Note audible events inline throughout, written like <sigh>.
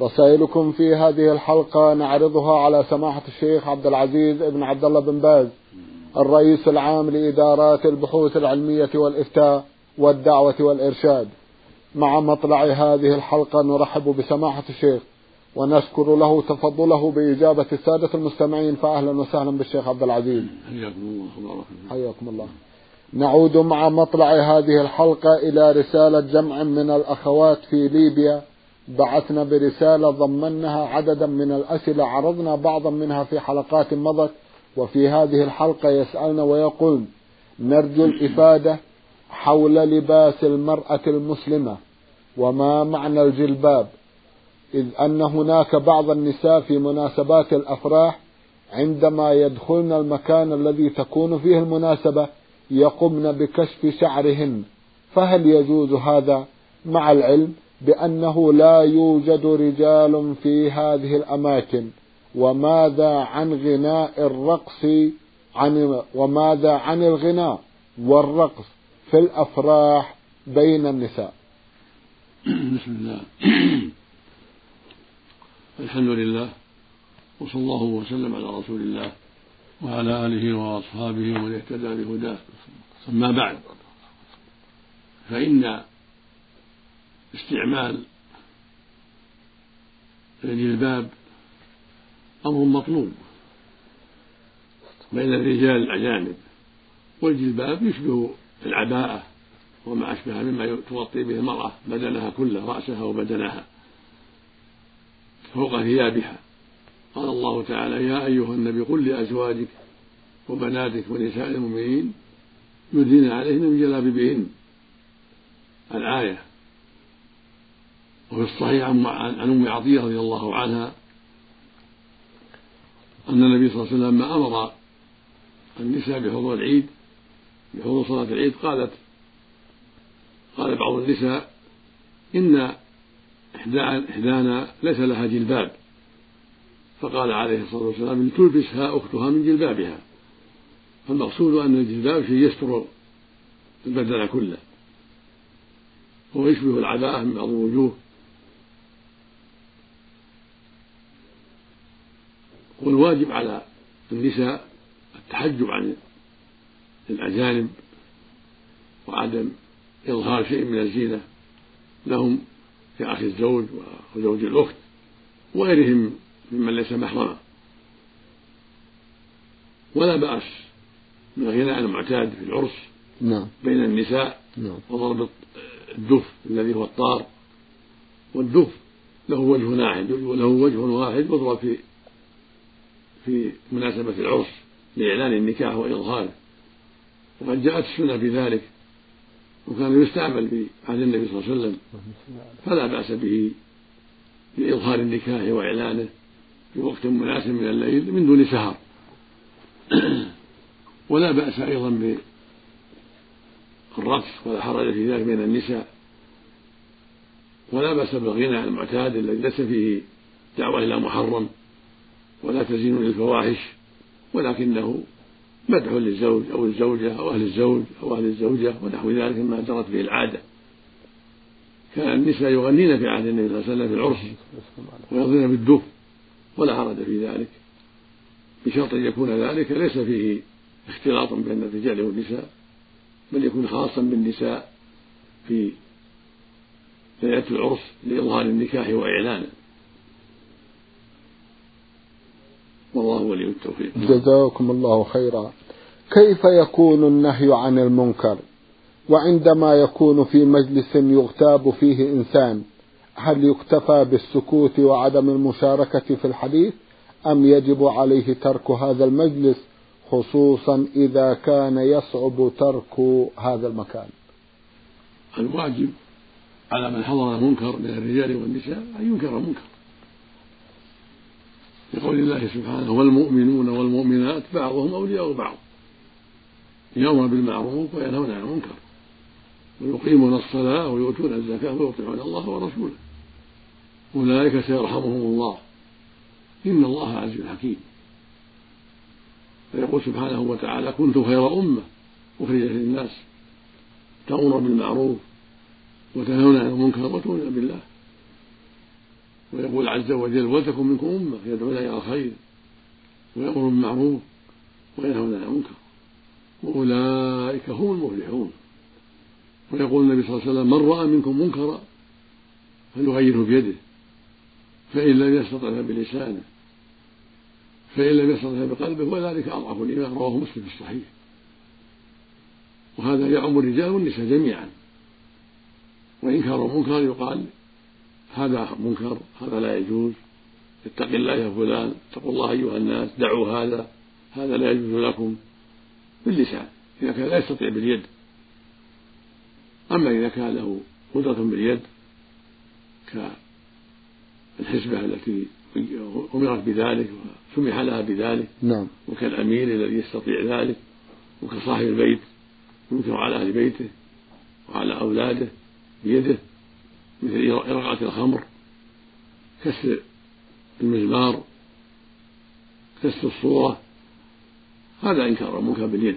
رسائلكم في هذه الحلقة نعرضها على سماحة الشيخ عبد العزيز بن عبد الله بن باز الرئيس العام لإدارات البحوث العلمية والإفتاء والدعوة والإرشاد. مع مطلع هذه الحلقة نرحب بسماحة الشيخ ونشكر له تفضله بإجابة السادة المستمعين فأهلا وسهلا بالشيخ عبد العزيز. حياكم الله حياكم الله. نعود مع مطلع هذه الحلقة إلى رسالة جمع من الأخوات في ليبيا بعثنا برسالة ضمنها عددا من الأسئلة عرضنا بعضا منها في حلقات مضت وفي هذه الحلقة يسألنا ويقول نرجو الإفادة حول لباس المرأة المسلمة وما معنى الجلباب؟ إذ أن هناك بعض النساء في مناسبات الأفراح عندما يدخلن المكان الذي تكون فيه المناسبة يقمن بكشف شعرهن فهل يجوز هذا؟ مع العلم بأنه لا يوجد رجال في هذه الأماكن. وماذا عن غناء الرقص عن وماذا عن الغناء والرقص في الأفراح بين النساء؟ <clears throat> بسم الله. <clears throat> الحمد لله وصلى الله وسلم على رسول الله وعلى آله وأصحابه ومن اهتدى بهداه. أما بعد فإن استعمال الجلباب أمر مطلوب بين الرجال الأجانب والجلباب يشبه العباءة وما أشبه مما تغطي به المرأة بدنها كله رأسها وبدنها فوق ثيابها. قال الله تعالى يا أيها النبي قل لأزواجك وبناتك ونساء المؤمنين يدين عليهن من جلابيبهن. الآية وفي الصحيح عن أم عطية رضي الله عنها أن النبي صلى الله عليه وسلم لما أمر النساء بحضور العيد بحضور صلاة العيد قالت قال بعض النساء إن إحدانا ليس لها جلباب. فقال عليه الصلاة والسلام تلبسها أختها من جلبابها. فالمقصود أن الجلباب شيء يستر البدن كله. وهو يشبه العباءة من بعض الوجوه. والواجب على النساء التحجب عن الأجانب وعدم إظهار شيء من الزينة لهم كأخي الزوج وزوج الأخت وغيرهم ممن ليس محرما. ولا بأس من الغناء المعتاد في العرس نعم. بين النساء نعم. وضرب الدف الذي هو الطار والدف له وجه واحد وله وجه واحد يضرب في في مناسبة العرس لإعلان النكاح وإظهاره. وقد جاءت السنة في ذلك وكان يستعمل في عهد النبي صلى الله عليه وسلم. فلا بأس به لإظهار النكاح وإعلانه في وقت مناسب من الليل من دون سهر. <clears throat> ولا بأس أيضا بالرقص ولا حرج في ذلك بين النساء. ولا بأس بالغنى المعتاد الذي ليس فيه دعوة إلى محرم. ولا تزين للفواحش ولكنه مدح للزوج أو الزوجة أو أهل الزوج أو أهل الزوجة ونحو ذلك مما جرت به العادة. كان النساء يغنين في عهد النبي صلى الله عليه وسلم في العرس ويضربن بالدف ولا حرج في ذلك. بشرط أن يكون ذلك ليس فيه اختلاط بين الرجال والنساء بل يكون خاصا بالنساء في ليلة العرس لإظهار النكاح وإعلانه. والله ولي التوفيق. جزاكم الله خيرا. كيف يكون النهي عن المنكر؟ وعندما يكون في مجلس يغتاب فيه إنسان هل يكتفى بالسكوت وعدم المشاركة في الحديث؟ أم يجب عليه ترك هذا المجلس خصوصا إذا كان يصعب ترك هذا المكان؟ الواجب على من حضر المنكر من الرجال والنساء أن ينكر المنكر. لقول الله سبحانه والمؤمنون والمؤمنات بعضهم أولياء بعض يأمر بالمعروف وينهون عن المنكر ويقيمون الصلاة ويؤتون الزكاة ويطيعون الله ورسوله. أولئك سيرحمهم الله. إن الله عزيز حكيم. فيقول سبحانه وتعالى كنتم خير أمة أخرجت للناس تأمر بالمعروف وتنهون عن المنكر وتؤمنون بالله. ويقول عز وجل ولتكن منكم أمة يدعون إلى الخير ويأمر بالمعروف وينهون عن المنكر وأولئك هم المفلحون ويقول النبي صلى الله عليه وسلم من رأى منكم منكرا فليغيره بيده فإن لم يستطع بلسانه فإن لم يستطع بقلبه وذلك أضعف الإيمان رواه مسلم في الصحيح. وهذا يعم الرجال والنساء جميعا. وإنكار المنكر يقال هذا منكر هذا لا يجوز. اتق الله يا فلان اتقوا الله أيها الناس دعوا هذا هذا لا يجوز لكم. باللسان إذا كان لا يستطيع باليد. أما إذا كان له قدرة باليد كالحسبة التي أمرت بذلك وسمح لها بذلك. نعم. وكالأمير الذي يستطيع ذلك وكصاحب البيت ينكر على أهل بيته وعلى أولاده بيده. مثل إرقاة الخمر كسر المزمار كسر الصورة هذا إنكار المنكر باليد.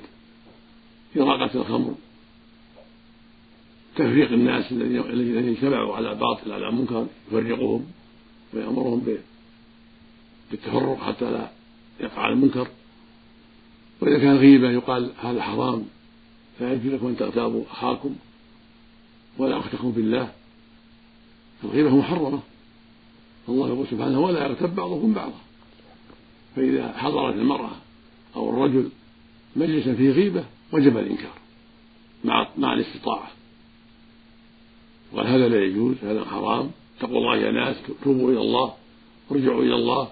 إراقة الخمر تفريق الناس الذين اجتمعوا على باطل على منكر يفرقهم ويأمرهم بالتفرق حتى لا يقع المنكر. وإذا كان غيبة يقال هذا حرام لا يجوز لكم أن تغتابوا أخاكم ولا أختكم بالله. الغيبة محرمة. الله يقول سبحانه ولا يغتب بعضكم بعضا. فإذا حضرت المرأة أو الرجل مجلسا فيه غيبة وجب الإنكار مع مع الاستطاعة. وقال هذا لا يجوز هذا حرام. اتقوا الله يا ناس توبوا إلى الله ارجعوا إلى الله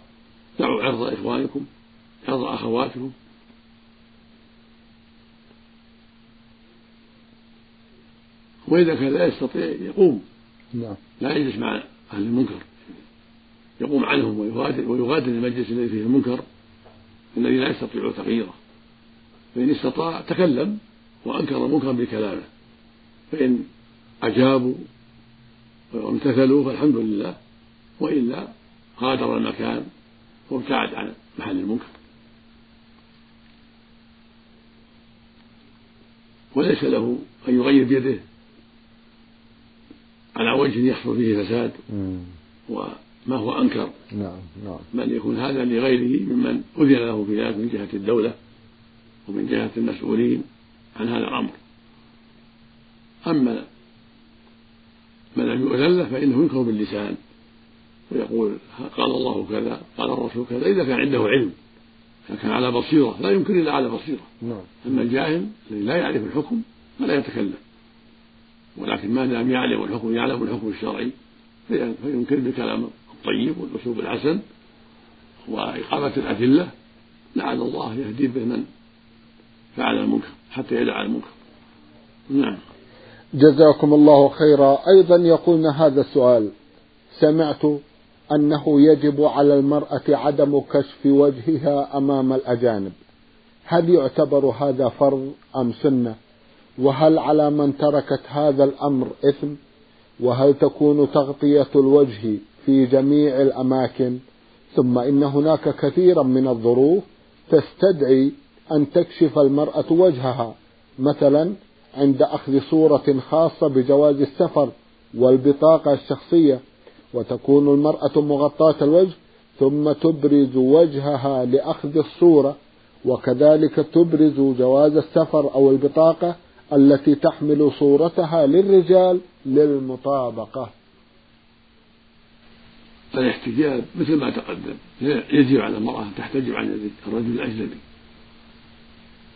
دعوا عرض إخوانكم عرض أخواتكم. وإذا كان لا يستطيع يقوم. نعم. لا يجلس مع أهل المنكر. يقوم عنهم ويغادر ويغادر المجلس الذي فيه المنكر الذي لا يستطيع تغييره. فإن استطاع تكلم وأنكر المنكر بكلامه. فإن أجابوا وامتثلوا فالحمد لله. وإلا غادر المكان وابتعد عن محل المنكر. وليس له أن يغير بيده على وجه يحصل فيه فساد وما هو أنكر. نعم نعم. بل يكون هذا لغيره ممن أذن له في ذلك من جهة الدولة ومن جهة المسؤولين عن هذا الأمر. أما من لم يؤذن له فإنه ينكر باللسان ويقول قال الله كذا قال الرسول كذا إذا كان عنده علم إذا كان على بصيرة لا ينكر إلا على بصيرة. نعم. أما الجاهل الذي لا يعرف الحكم فلا يتكلم. ولكن ما دام يعلم الحكم يعلم الحكم الشرعي فينكر بالكلام الطيب والأسلوب الحسن وإقامة الأدلة. لعل الله يهدي به من فعل المنكر حتى يدع المنكر. نعم. جزاكم الله خيرا. أيضا يقولنا هذا السؤال سمعت أنه يجب على المرأة عدم كشف وجهها أمام الأجانب. هل يعتبر هذا فرض أم سنة؟ وهل على من تركت هذا الأمر إثم؟ وهل تكون تغطية الوجه في جميع الأماكن؟ ثم إن هناك كثيرا من الظروف تستدعي أن تكشف المرأة وجهها مثلا عند أخذ صورة خاصة بجواز السفر والبطاقة الشخصية وتكون المرأة مغطاة الوجه ثم تبرز وجهها لأخذ الصورة وكذلك تبرز جواز السفر أو البطاقة التي تحمل صورتها للرجال للمطابقة. الاحتجاب مثل ما تقدم. يجب على المرأة أن تحتجب عن الرجل الأجنبي.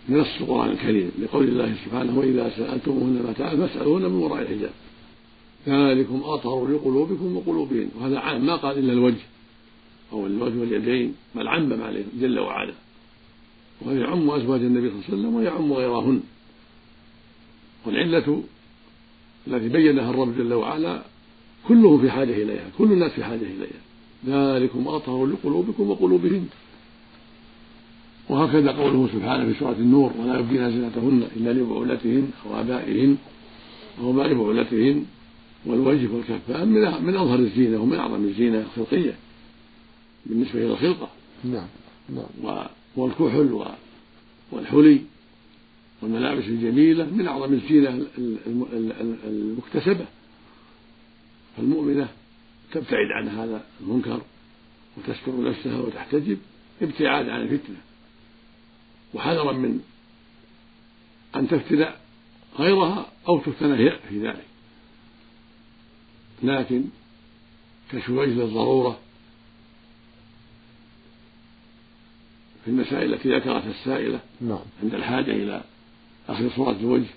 نص القرآن الكريم لقول الله سبحانه وإذا سألتموهن متاعا فاسألوهن من وراء الحجاب. ذلكم أطهر لقلوبكم وقلوبهن. وهذا عام ما قال إلا الوجه. أو الوجه واليدين بل عمم عليه جل وعلا. وهذا يعم أزواج النبي صلى الله عليه وسلم ويعم غيرهن. والعلة التي بينها الرب جل وعلا كلهم في حاجة إليها كل الناس في حاجة إليها. ذلكم أطهر لقلوبكم وقلوبهن وهكذا قوله سبحانه في سورة النور ولا يبدين زينتهن إلا لبعولتهن أو آبائهن أو آباء بعولتهن والوجه والكفان من من أظهر الزينة ومن أعظم الزينة الخلقية بالنسبة إلى الخلقة. نعم نعم. والكحل والحلي. والملابس الجميلة من أعظم الزينة المكتسبة. فالمؤمنة تبتعد عن هذا المنكر وتستر نفسها وتحتجب ابتعاد عن الفتنة. وحذرا من أن تفتن غيرها أو تفتن هي في ذلك. لكن كشف وجه للضرورة في المسائل التي ذكرتها السائلة نعم. عند الحاجة إلى أخذ صورة الوجه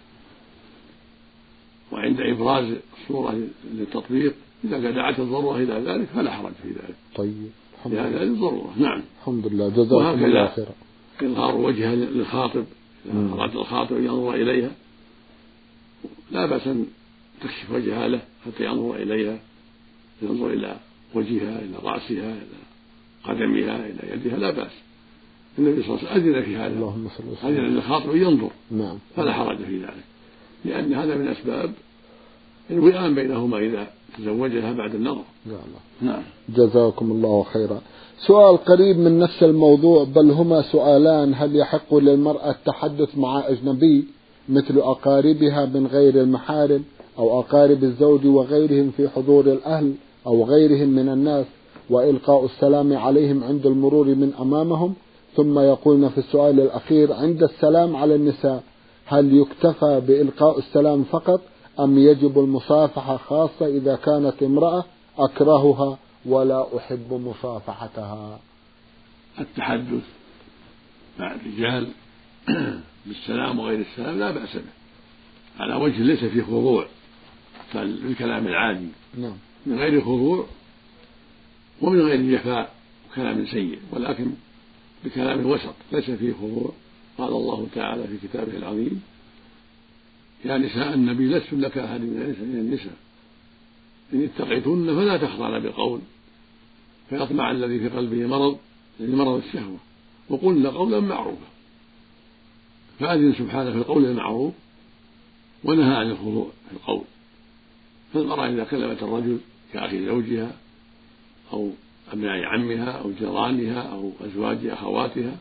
وعند إبراز الصورة للتطبيق إذا دعت الضرورة إلى ذلك فلا حرج في ذلك. طيب الحمد لله. هذه الضرورة نعم. الحمد لله. جزاكم الله خيرا. إظهار وجهها للخاطب إذا أراد الخاطب أن ينظر إليها. لا بأس أن تكشف وجهها له حتى ينظر إليها ينظر إلى وجهها إلى رأسها إلى قدمها إلى يدها لا بأس. النبي صلى الله عليه وسلم أذن في هذا. اللهم صل وسلم. أذن للخاطب ينظر نعم. فلا حرج في ذلك. لأن هذا من أسباب الوئام بينهما إذا تزوجها بعد النظر. نعم. جزاكم الله خيرا. سؤال قريب من نفس الموضوع بل هما سؤالان. هل يحق للمرأة التحدث مع أجنبي مثل أقاربها من غير المحارم أو أقارب الزوج وغيرهم في حضور الأهل أو غيرهم من الناس وإلقاء السلام عليهم عند المرور من أمامهم؟ ثم يقولن في السؤال الأخير عند السلام على النساء هل يكتفى بإلقاء السلام فقط أم يجب المصافحة خاصة إذا كانت امرأة أكرهها ولا أحب مصافحتها؟ التحدث مع الرجال <clears throat> بالسلام وغير السلام لا بأس به. على وجه ليس فيه خضوع بالكلام العادي. نعم. من غير خضوع ومن غير جفاء وكلام سيء. ولكن بكلام وسط ليس فيه خضوع. قال الله تعالى في كتابه العظيم يا نساء النبي لست لك أحد من النساء. إن اتقيتن فلا تخضعن بالقول. فيطمع الذي في قلبه مرض يعني مرض الشهوة. وقلن قولا معروفا. فأذن سبحانه في القول المعروف ونهى عن الخضوع في القول. فالمرأة إذا كلمت الرجل كأخي زوجها أو أبناء عمها أو جيرانها أو أزواج أخواتها.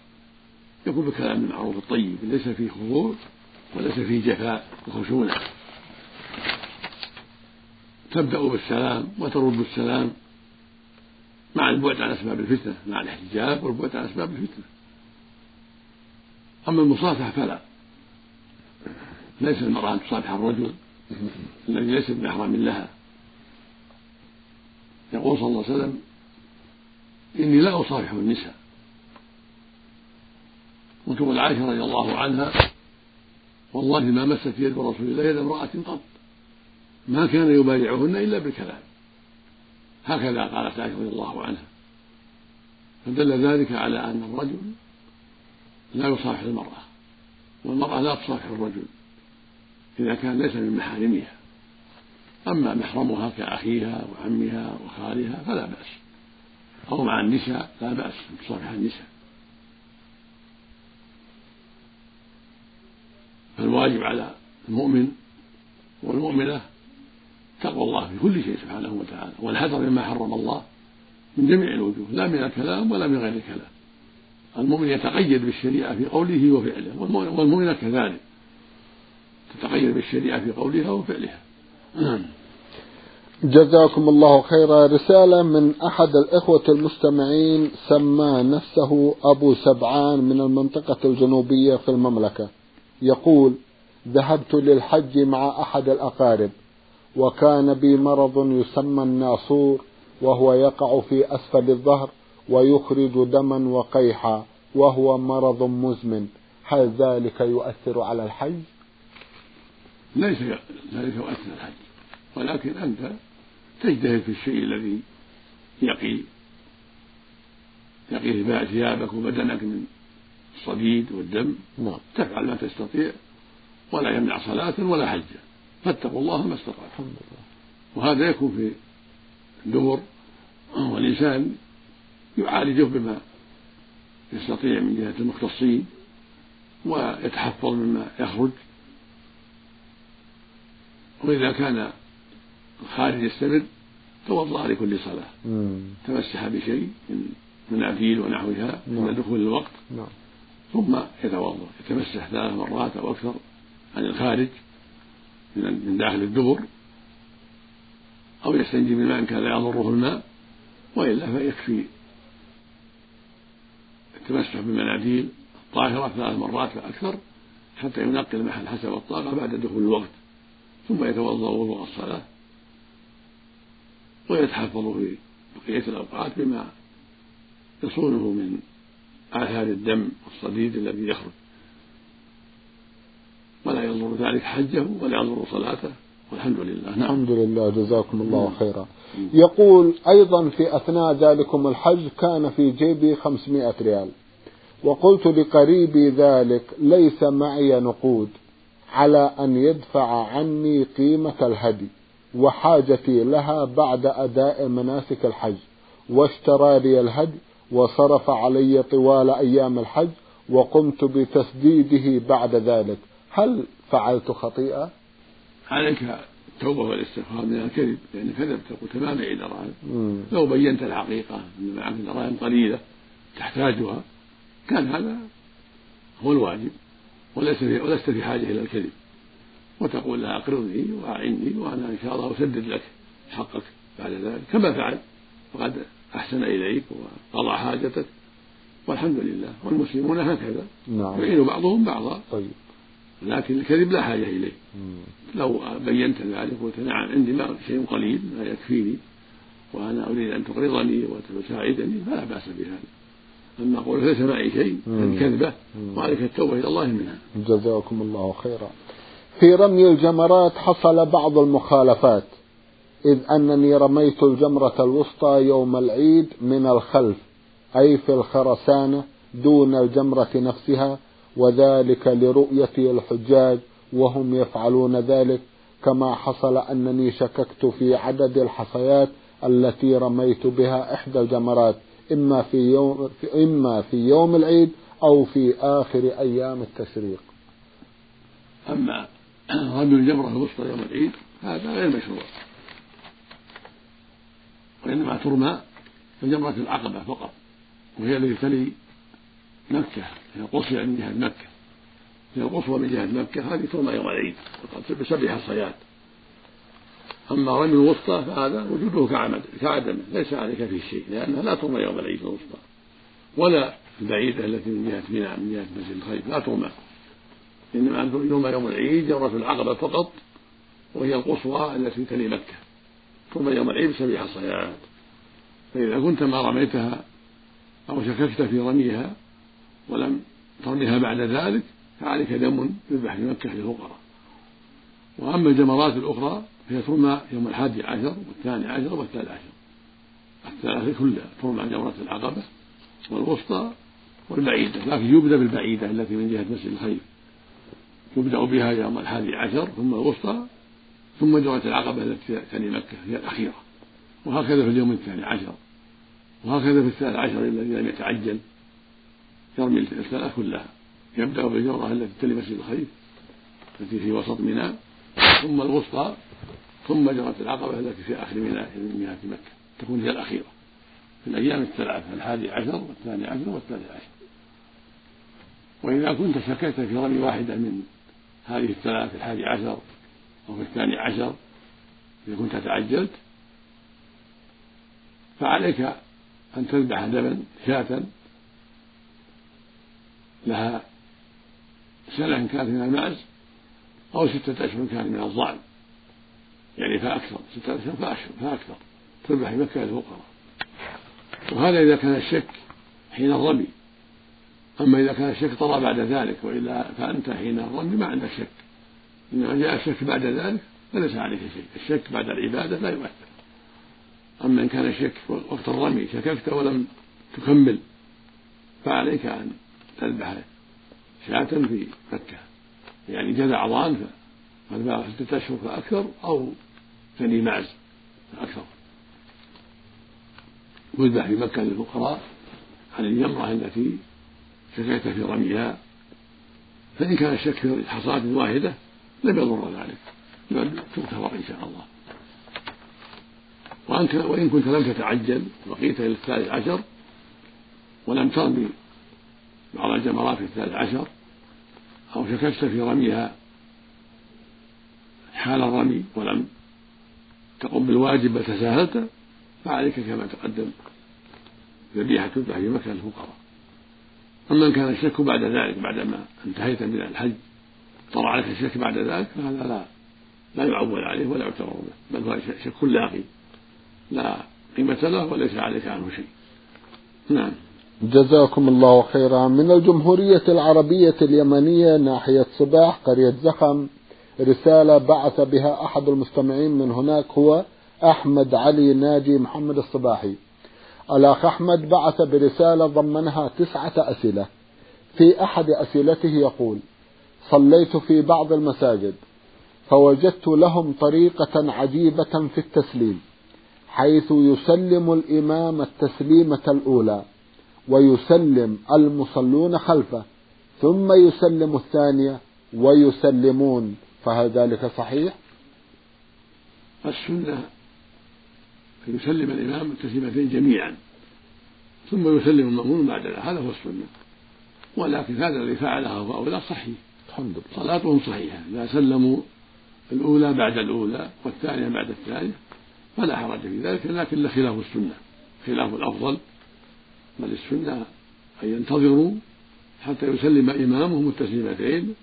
يكون بكلام المعروف الطيب ليس فيه خضوع وليس فيه جفاء وخشونة. تبدأ بالسلام وترد السلام مع البعد عن أسباب الفتنة مع الاحتجاب والبعد عن أسباب الفتنة. أما المصافحة فلا. ليس المرأة أن تصافح الرجل الذي ليس بمحرم لها. يقول صلى الله عليه وسلم إني لا أصافح النساء. وتقول عائشة رضي الله عنها والله ما مست يد رسول الله يد امرأة قط. ما كان يبايعهن إلا بالكلام. هكذا قالت عائشة رضي الله عنها. فدل ذلك على أن الرجل لا يصافح المرأة والمرأة لا تصافح الرجل إذا كان ليس من محارمها. أما محرمها كأخيها وعمها وخالها فلا بأس. أو مع النساء لا بأس تصافح النساء. فالواجب على المؤمن والمؤمنة تقوى الله في كل شيء سبحانه وتعالى والحذر مما حرم الله من جميع الوجوه لا من الكلام ولا من غير الكلام. المؤمن يتقيد بالشريعة في قوله وفعله والمؤمنة كذلك تتقيد بالشريعة في قولها وفعلها. <clears throat> جزاكم الله خيرا. رسالة من أحد الإخوة المستمعين سمى نفسه أبو سبعان من المنطقة الجنوبية في المملكة. يقول ذهبت للحج مع أحد الأقارب وكان بي مرض يسمى الناصور وهو يقع في أسفل الظهر ويخرج دما وقيحا وهو مرض مزمن. هل ذلك يؤثر على الحج؟ ليس ذلك يؤثر على الحج ولكن أنت تجتهد في الشيء الذي يقي يقي ثيابك وبدنك من الصديد والدم. نعم. تفعل ما تستطيع ولا يمنع صلاة ولا حجة فاتقوا الله ما استطعتم. وهذا يكون في الدبر والإنسان يعالجه بما يستطيع من جهة المختصين ويتحفظ مما يخرج. وإذا كان الخارج يستمر توضأ لكل صلاة. تمسح بشيء من مناديل ونحوها عند نعم. دخول الوقت. نعم. ثم يتوضأ. يتمسح ثلاث مرات أو أكثر عن الخارج من داخل الدبر. أو يستنجي بماء كان لا يضره الماء وإلا فيكفي. التمسح بالمناديل الطاهرة ثلاث مرات فأكثر حتى ينقي المحل حسب الطاقة بعد دخول الوقت. ثم يتوضأ وضوء الصلاة. ويتحفظ في بقية الأوقات بما يصونه من آثار الدم الصديد الذي يخرج. ولا يضر ذلك حجه ولا يضر صلاته. والحمد لله. نعم. الحمد لله. جزاكم الله نعم. خيرا. يقول أيضا في أثناء ذلكم الحج كان في جيبي خمسمائة ريال. وقلت لقريبي ذلك ليس معي نقود على أن يدفع عني قيمة الهدي. وحاجتي لها بعد أداء مناسك الحج واشترى لي الهدي وصرف علي طوال أيام الحج وقمت بتسديده بعد ذلك. هل فعلت خطيئة؟ عليك التوبة والاستغفار من الكذب لأن كذبت قلت ما معي دراهم لو بينت الحقيقة أن معك دراهم قليلة تحتاجها كان هذا هو الواجب وليس في ولست في حاجة إلى الكذب. وتقول لها أقرضني وأعني وأنا إن شاء الله أسدد لك حقك بعد ذلك. كما فعل. فقد أحسن إليك وقضى حاجتك. والحمد لله. والمسلمون هكذا. نعم. يعين بعضهم بعضا. طيب. لكن الكذب لا حاجة إليه. مم. لو بينت ذلك قلت نعم عندي ما شيء قليل ما يكفيني وأنا أريد أن تقرضني وتساعدني فلا بأس بهذا. أما قول ليس معي شيء كذبة وعليك التوبة إلى الله منها. جزاكم الله خيرا. في رمي الجمرات حصل بعض المخالفات إذ أنني رميت الجمرة الوسطى يوم العيد من الخلف أي في الخرسانة دون الجمرة نفسها وذلك لرؤية الحجاج وهم يفعلون ذلك كما حصل أنني شككت في عدد الحصيات التي رميت بها إحدى الجمرات إما في يوم إما في يوم العيد أو في آخر أيام التشريق. أما <clears throat> رمي الجمرة الوسطى يوم العيد هذا غير مشروع. وإنما ترمى في جمرة العقبة فقط وهي التي تلي مكة هي القصوى من جهة مكة. هي القصوى من جهة مكة هذه ترمى يوم العيد بسبع حصيات أما رمي الوسطى فهذا وجوده كعمد كعدم ليس عليك فيه شيء لأنها لا ترمى يوم العيد الوسطى. ولا البعيدة التي من جهة منى من جهة مسجد الخيف لا ترمى. إنما يوم يوم العيد جمرة العقبة فقط وهي القصوى التي تلي مكة. ترمى يوم العيد بسبع حصيات فإذا كنت ما رميتها أو شككت في رميها ولم ترميها بعد ذلك فعليك دم يذبح في مكة للفقراء. وأما الجمرات الأخرى فهي ترمى يوم الحادي عشر والثاني عشر والثالث عشر. الثلاثة كلها ترمى جمرة العقبة والوسطى والبعيدة لكن يبدأ بالبعيدة التي من جهة مسجد الخيف يبدأ بها يوم الحادي عشر ثم الوسطى ثم جمرة العقبة التي تلي مكة هي الأخيرة. وهكذا في اليوم الثاني عشر. وهكذا في الثالث عشر الذي لم يتعجل. يرمي الثلاث كلها. يبدأ بالجمرة التي تلي مسجد الخيف التي في وسط منى ثم الوسطى ثم جمرة العقبة التي في آخر من مياه مكة. تكون هي الأخيرة. في الأيام الثلاث الحادي عشر والثاني عشر والثالث عشر. وإذا كنت شككت في رمي واحدة من هذه الثلاث الحادي عشر أو في الثاني عشر إذا كنت تعجلت فعليك أن تذبح دما شاة لها سنة كانت من المعز أو ستة أشهر كانت من الظعن يعني فأكثر ستة أشهر فأشهر فأكثر. تذبح في مكة للفقراء وهذا إذا كان الشك حين الرمي. أما إذا كان الشك طرأ بعد ذلك وإلا فأنت حين الرمي ما عندك شك. إنما جاء الشك بعد ذلك فليس عليك شيء الشك بعد العبادة لا يؤثر. أما إن كان الشك وقت الرمي شككت ولم تكمل فعليك أن تذبح شاة في مكة. يعني جذع ضان قد بلغ ستة أشهر فأكثر أو ثني معز فأكثر. ويذبح في مكة للفقراء عن الجمرة التي شككت في رميها. فإن كان الشك في حصاة واحدة لم يضر ذلك بل تغتفر إن شاء الله. وإن كنت لم تتعجل بقيت إلى الثالث عشر ولم ترمي بعض الجمرات في الثالث عشر أو شككت في رميها حال الرمي ولم تقم بالواجب بل تساهلت فعليك كما تقدم. ذبيحة تذبح في مكة للفقراء. أما إن كان الشك بعد ذلك بعدما انتهيت من الحج طرأ عليك الشك بعد ذلك فهذا لا لا يعول عليه ولا يعتبر به بل هو شك لاغي لا قيمة له وليس عليك عنه شيء. نعم. جزاكم الله خيرا. من الجمهورية العربية اليمنية ناحية صباح قرية زخم رسالة بعث بها أحد المستمعين من هناك هو أحمد علي ناجي محمد الصباحي. الأخ أحمد بعث برسالة ضمنها تسعة أسئلة في أحد أسئلته يقول صليت في بعض المساجد فوجدت لهم طريقة عجيبة في التسليم حيث يسلم الإمام التسليمة الأولى ويسلم المصلون خلفه ثم يسلم الثانية ويسلمون فهل ذلك صحيح؟ السنة أن يسلم الإمام التسليمتين جميعا ثم يسلم المأمون بعد هذا هو السنة. ولكن هذا الذي فعله هؤلاء صحيح. الحمد لله. صلاتهم صحيحة. إذا سلموا الأولى بعد الأولى والثانية بعد الثانية فلا حرج في ذلك لكن خلاف السنة. خلاف الأفضل بل السنة أن ينتظروا حتى يسلم إمامهم التسليمتين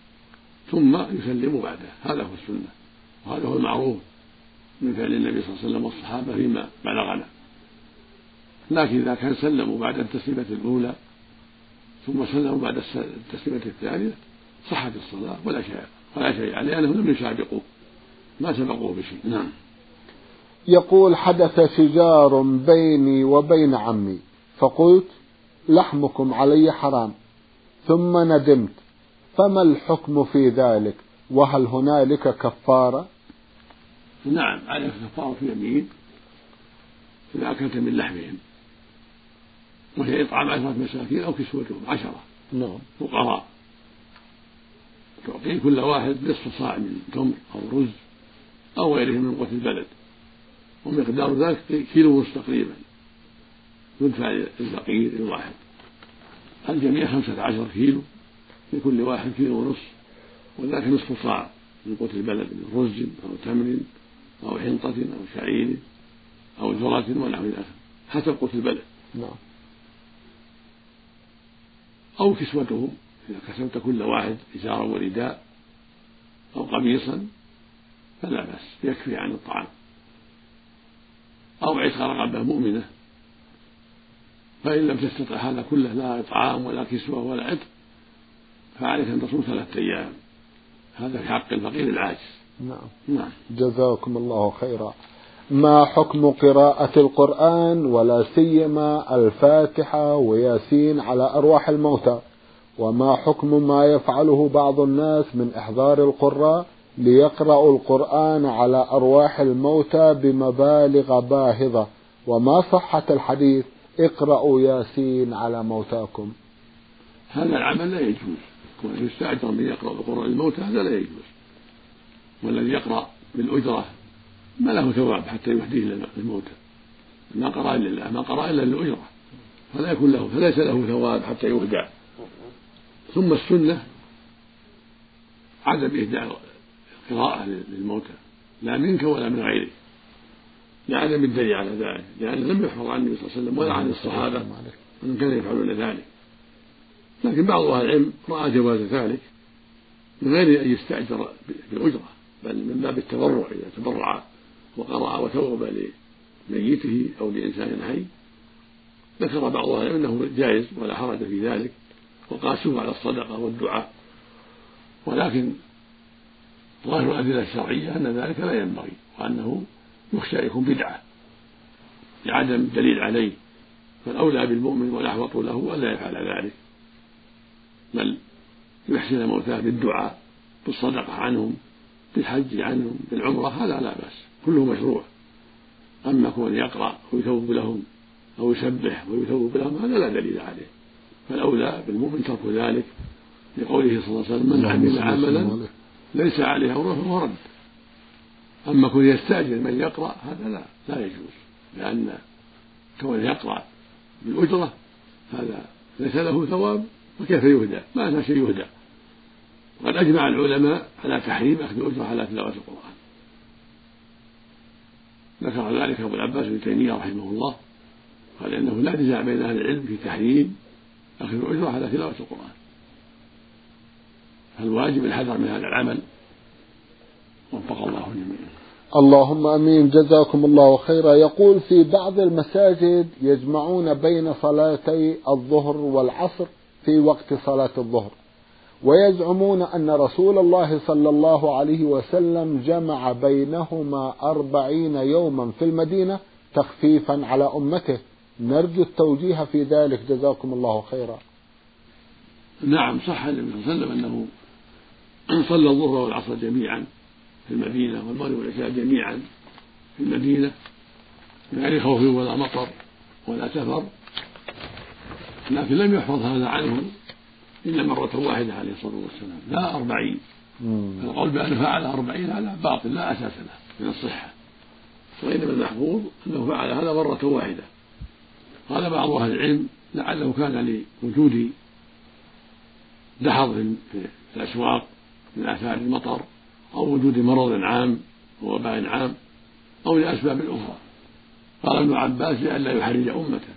ثم يسلموا بعده. هذا هو السنة. وهذا هو المعروف. من فعل النبي صلى الله عليه وسلم والصحابة فيما بلغنا. لكن إذا كان سلموا بعد التسليمة الأولى ثم سلموا بعد التسليمة الثانية صحت الصلاة ولا شيء ولا شيء عليه لأنهم لم يسابقوا ما سبقوه بشيء. نعم. يقول حدث شجار بيني وبين عمي فقلت لحمكم علي حرام. ثم ندمت فما الحكم في ذلك؟ وهل هنالك كفارة؟ نعم عليك كفارة يمين إذا أكلت من لحمهم وهي إطعام عشرة مساكين أو كسوتهم عشرة. نعم. فقراء. تعطيه كل واحد نصف صاع من تمر أو رز أو غيره من قوت البلد. ومقدار ذلك كيلو ونصف تقريبا يدفع للفقير الواحد. الجميع خمسة عشر كيلو لكل واحد كيلو ونصف وذاك نصف صاع من قوت البلد من رز أو تمر. أو حنطة أو شعير أو ذرة ونحو ذلك. حسب قوت البلد. نعم. أو كسوتهم. إذا كسوت كل واحد إزارا ورداء أو قميصا فلا بأس. يكفي عن الطعام. أو عتق رقبة مؤمنة. فإن لم تستطع هذا كله لا إطعام ولا كسوة ولا عتق فعليك أن تصوم ثلاثة أيام. هذا في حق الفقير العاجز. نعم. نعم. جزاكم الله خيرا. ما حكم قراءة القرآن ولا سيما الفاتحة وياسين على أرواح الموتى؟ وما حكم ما يفعله بعض الناس من إحضار القراء ليقرأوا القرآن على أرواح الموتى بمبالغ باهظة؟ وما صحة الحديث؟ اقرأوا ياسين على موتاكم. هذا العمل لا يجوز. كون يستأجر من يقرأ القرآن الموتى هذا لا يجوز. والذي يقرأ بالأجرة ما له ثواب حتى يهديه للموتى ما قرأ إلا ما قرأ إلا للأجرة. فلا يكون له فليس له ثواب حتى يهدى. ثم السنة عدم إهداء القراءة للموتى لا منك ولا من غيرك. لعدم الدليل على ذلك لأن لم يحفظ عن النبي صلى الله عليه وسلم ولا عن الصحابة. من كانوا يفعلون ذلك. لكن بعض أهل العلم رأى جواز ذلك من غير أن يستأجر بالأجرة. بل من باب التبرع إذا تبرع وقرأ وتوب لميته أو لإنسان حي ذكر بعض أهل العلم أنه جائز ولا حرج في ذلك وقاسوه على الصدقة والدعاء. ولكن ظاهر الأدلة الشرعية أن ذلك لا ينبغي وأنه يخشى يكون بدعة لعدم الدليل عليه. فالأولى بالمؤمن والأحوط له ألا يفعل ذلك بل يحسن موتاه بالدعاء بالصدقة عنهم بالحج عنهم بالعمرة هذا لا بأس كله مشروع. أما كون يقرأ ويثوب لهم أو يسبح ويثوب لهم هذا لا دليل عليه. فالأولى بالمؤمن ترك ذلك لقوله صلى الله عليه وسلم من عمل عملا ليس عليه أمره فهو رد. أما كون يستأجر من يقرأ هذا لا لا يجوز لأن كون يقرأ بالأجرة هذا ليس له ثواب وكيف يهدى؟ ما له شيء يهدى. وقد أجمع العلماء على تحريم أخذ الأجرة على تلاوة القرآن. ذكر ذلك أبو العباس بن تيمية رحمه الله قال إنه لا نزاع بين أهل العلم في تحريم أخذ الأجرة على تلاوة القرآن. فالواجب الحذر من هذا العمل. وفق الله جميعا. اللهم آمين. جزاكم الله خيرا. يقول في بعض المساجد يجمعون بين صلاتي الظهر والعصر في وقت صلاة الظهر. ويزعمون أن رسول الله صلى الله عليه وسلم جمع بينهما أربعين يوما في المدينة تخفيفا على أمته. نرجو التوجيه في ذلك. جزاكم الله خيرا. نعم صح النبي صلى الله عليه وسلم أنه صلى الظهر والعصر جميعا في المدينة والمغرب والعشاء جميعا في المدينة من غير خوف ولا مطر ولا سفر لكن لم يحفظ هذا عنه إلا مرة واحدة عليه الصلاة والسلام. لا أربعين. القول بأنه فعل أربعين هذا باطل لا أساس له من الصحة. وإنما المحفوظ أنه فعل هذا مرة واحدة. قال بعض أهل العلم لعله كان لوجود دحض في الأسواق من آثار المطر أو وجود مرض عام ووباء عام أو لأسباب أخرى. قال ابن عباس لئلا يحرج أمته.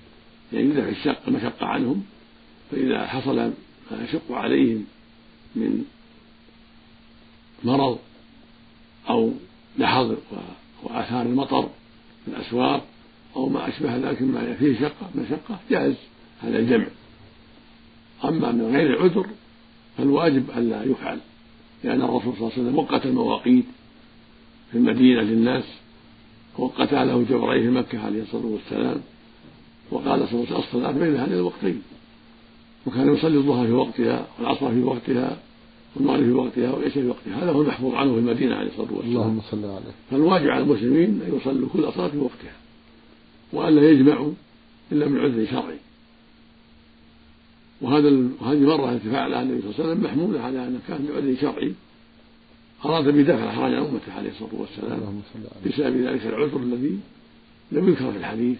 يعني يدفع الشق المشقة عنهم فإذا حصل ما يشق عليهم من مرض أو لحظ وآثار المطر في الأسواق أو ما أشبه ذلك مما فيه شقة. مشقة جائز. هذا الجمع أما من غير عذر فالواجب ألا يفعل لأن الرسول صلى الله عليه وسلم وقت المواقيت في المدينة للناس وقتها له جبرائيل في مكة عليه الصلاة والسلام وقال صلى الله عليه وسلم الصلاة بين هذين الوقتين. وكان يصلي الظهر في وقتها والعصر في وقتها والمغرب في وقتها والعشاء في وقتها. هذا هو المحفوظ عنه في المدينة عليه الصلاة والسلام. اللهم صل عليه. فالواجب على المسلمين أن يصلوا كل صلاة في وقتها وألا يجمعوا إلا من عذر شرعي. وهذا وهذه مرة التي فعلها النبي صلى الله عليه وسلم محمولة على أنه كان بعذر شرعي. أراد بدفع الإحراج عن أمته عليه الصلاة والسلام بسبب ذلك العذر الذي لم يذكر في الحديث.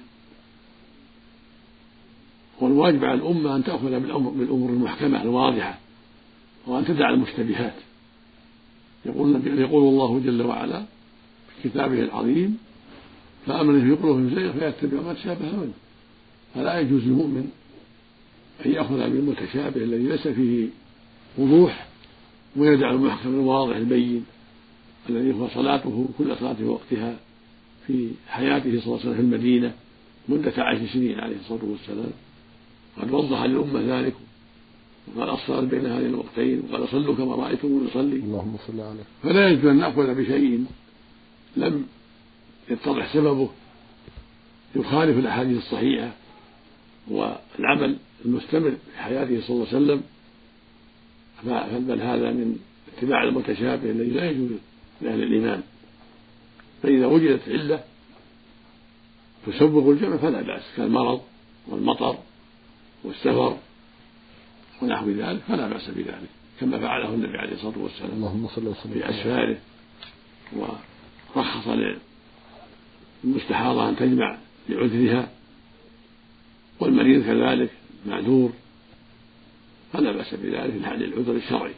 والواجب على الأمة أن تأخذ بالأمر بالأمور المحكمة الواضحة وأن تدع المشتبهات. يقول يقول الله جل وعلا في كتابه العظيم فأمن في قلوبهم زيغ فيتبع ما تشابه منه فلا يجوز للمؤمن أن يأخذ بالمتشابه الذي ليس فيه وضوح ويدع المحكم الواضح البين الذي هو صلاته كل صلاة في وقتها في حياته صلى الله عليه وسلم في المدينة مدة عشر سنين عليه الصلاة والسلام. قد وضح للأمة ذلك. وقال الصلاة بين هذين الوقتين وقال صلوا كما رأيتم يصلي. اللهم صل عليه. فلا يجوز أن نأخذ بشيء لم يتضح سببه. يخالف الأحاديث الصحيحة والعمل المستمر في حياته صلى الله عليه وسلم. بل هذا من اتباع المتشابه الذي لا يجوز لأهل الإيمان. فإذا وجدت علة تسبب الجمع فلا بأس كالمرض والمطر والسفر ونحو ذلك فلا بأس بذلك كما فعله النبي عليه الصلاة والسلام اللهم صل وسلم. في أسفاره ورخص للمستحاضة أن تجمع لعذرها والمريض كذلك معذور فلا بأس بذلك حال العذر الشرعي.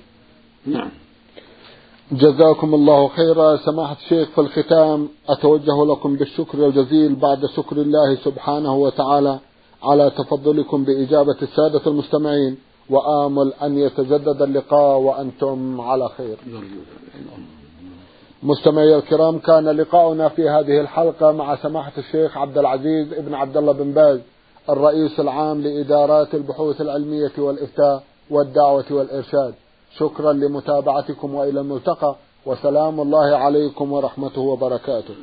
نعم. جزاكم الله خيرا. سماحة الشيخ في الختام أتوجه لكم بالشكر الجزيل بعد شكر الله سبحانه وتعالى. على تفضلكم بإجابة السادة المستمعين وآمل أن يتجدد اللقاء وأنتم على خير. مستمعي الكرام كان لقاؤنا في هذه الحلقة مع سماحة الشيخ عبد العزيز ابن عبد الله بن باز الرئيس العام لإدارات البحوث العلمية والإفتاء والدعوة والإرشاد. شكرا لمتابعتكم وإلى الملتقى وسلام الله عليكم ورحمته وبركاته.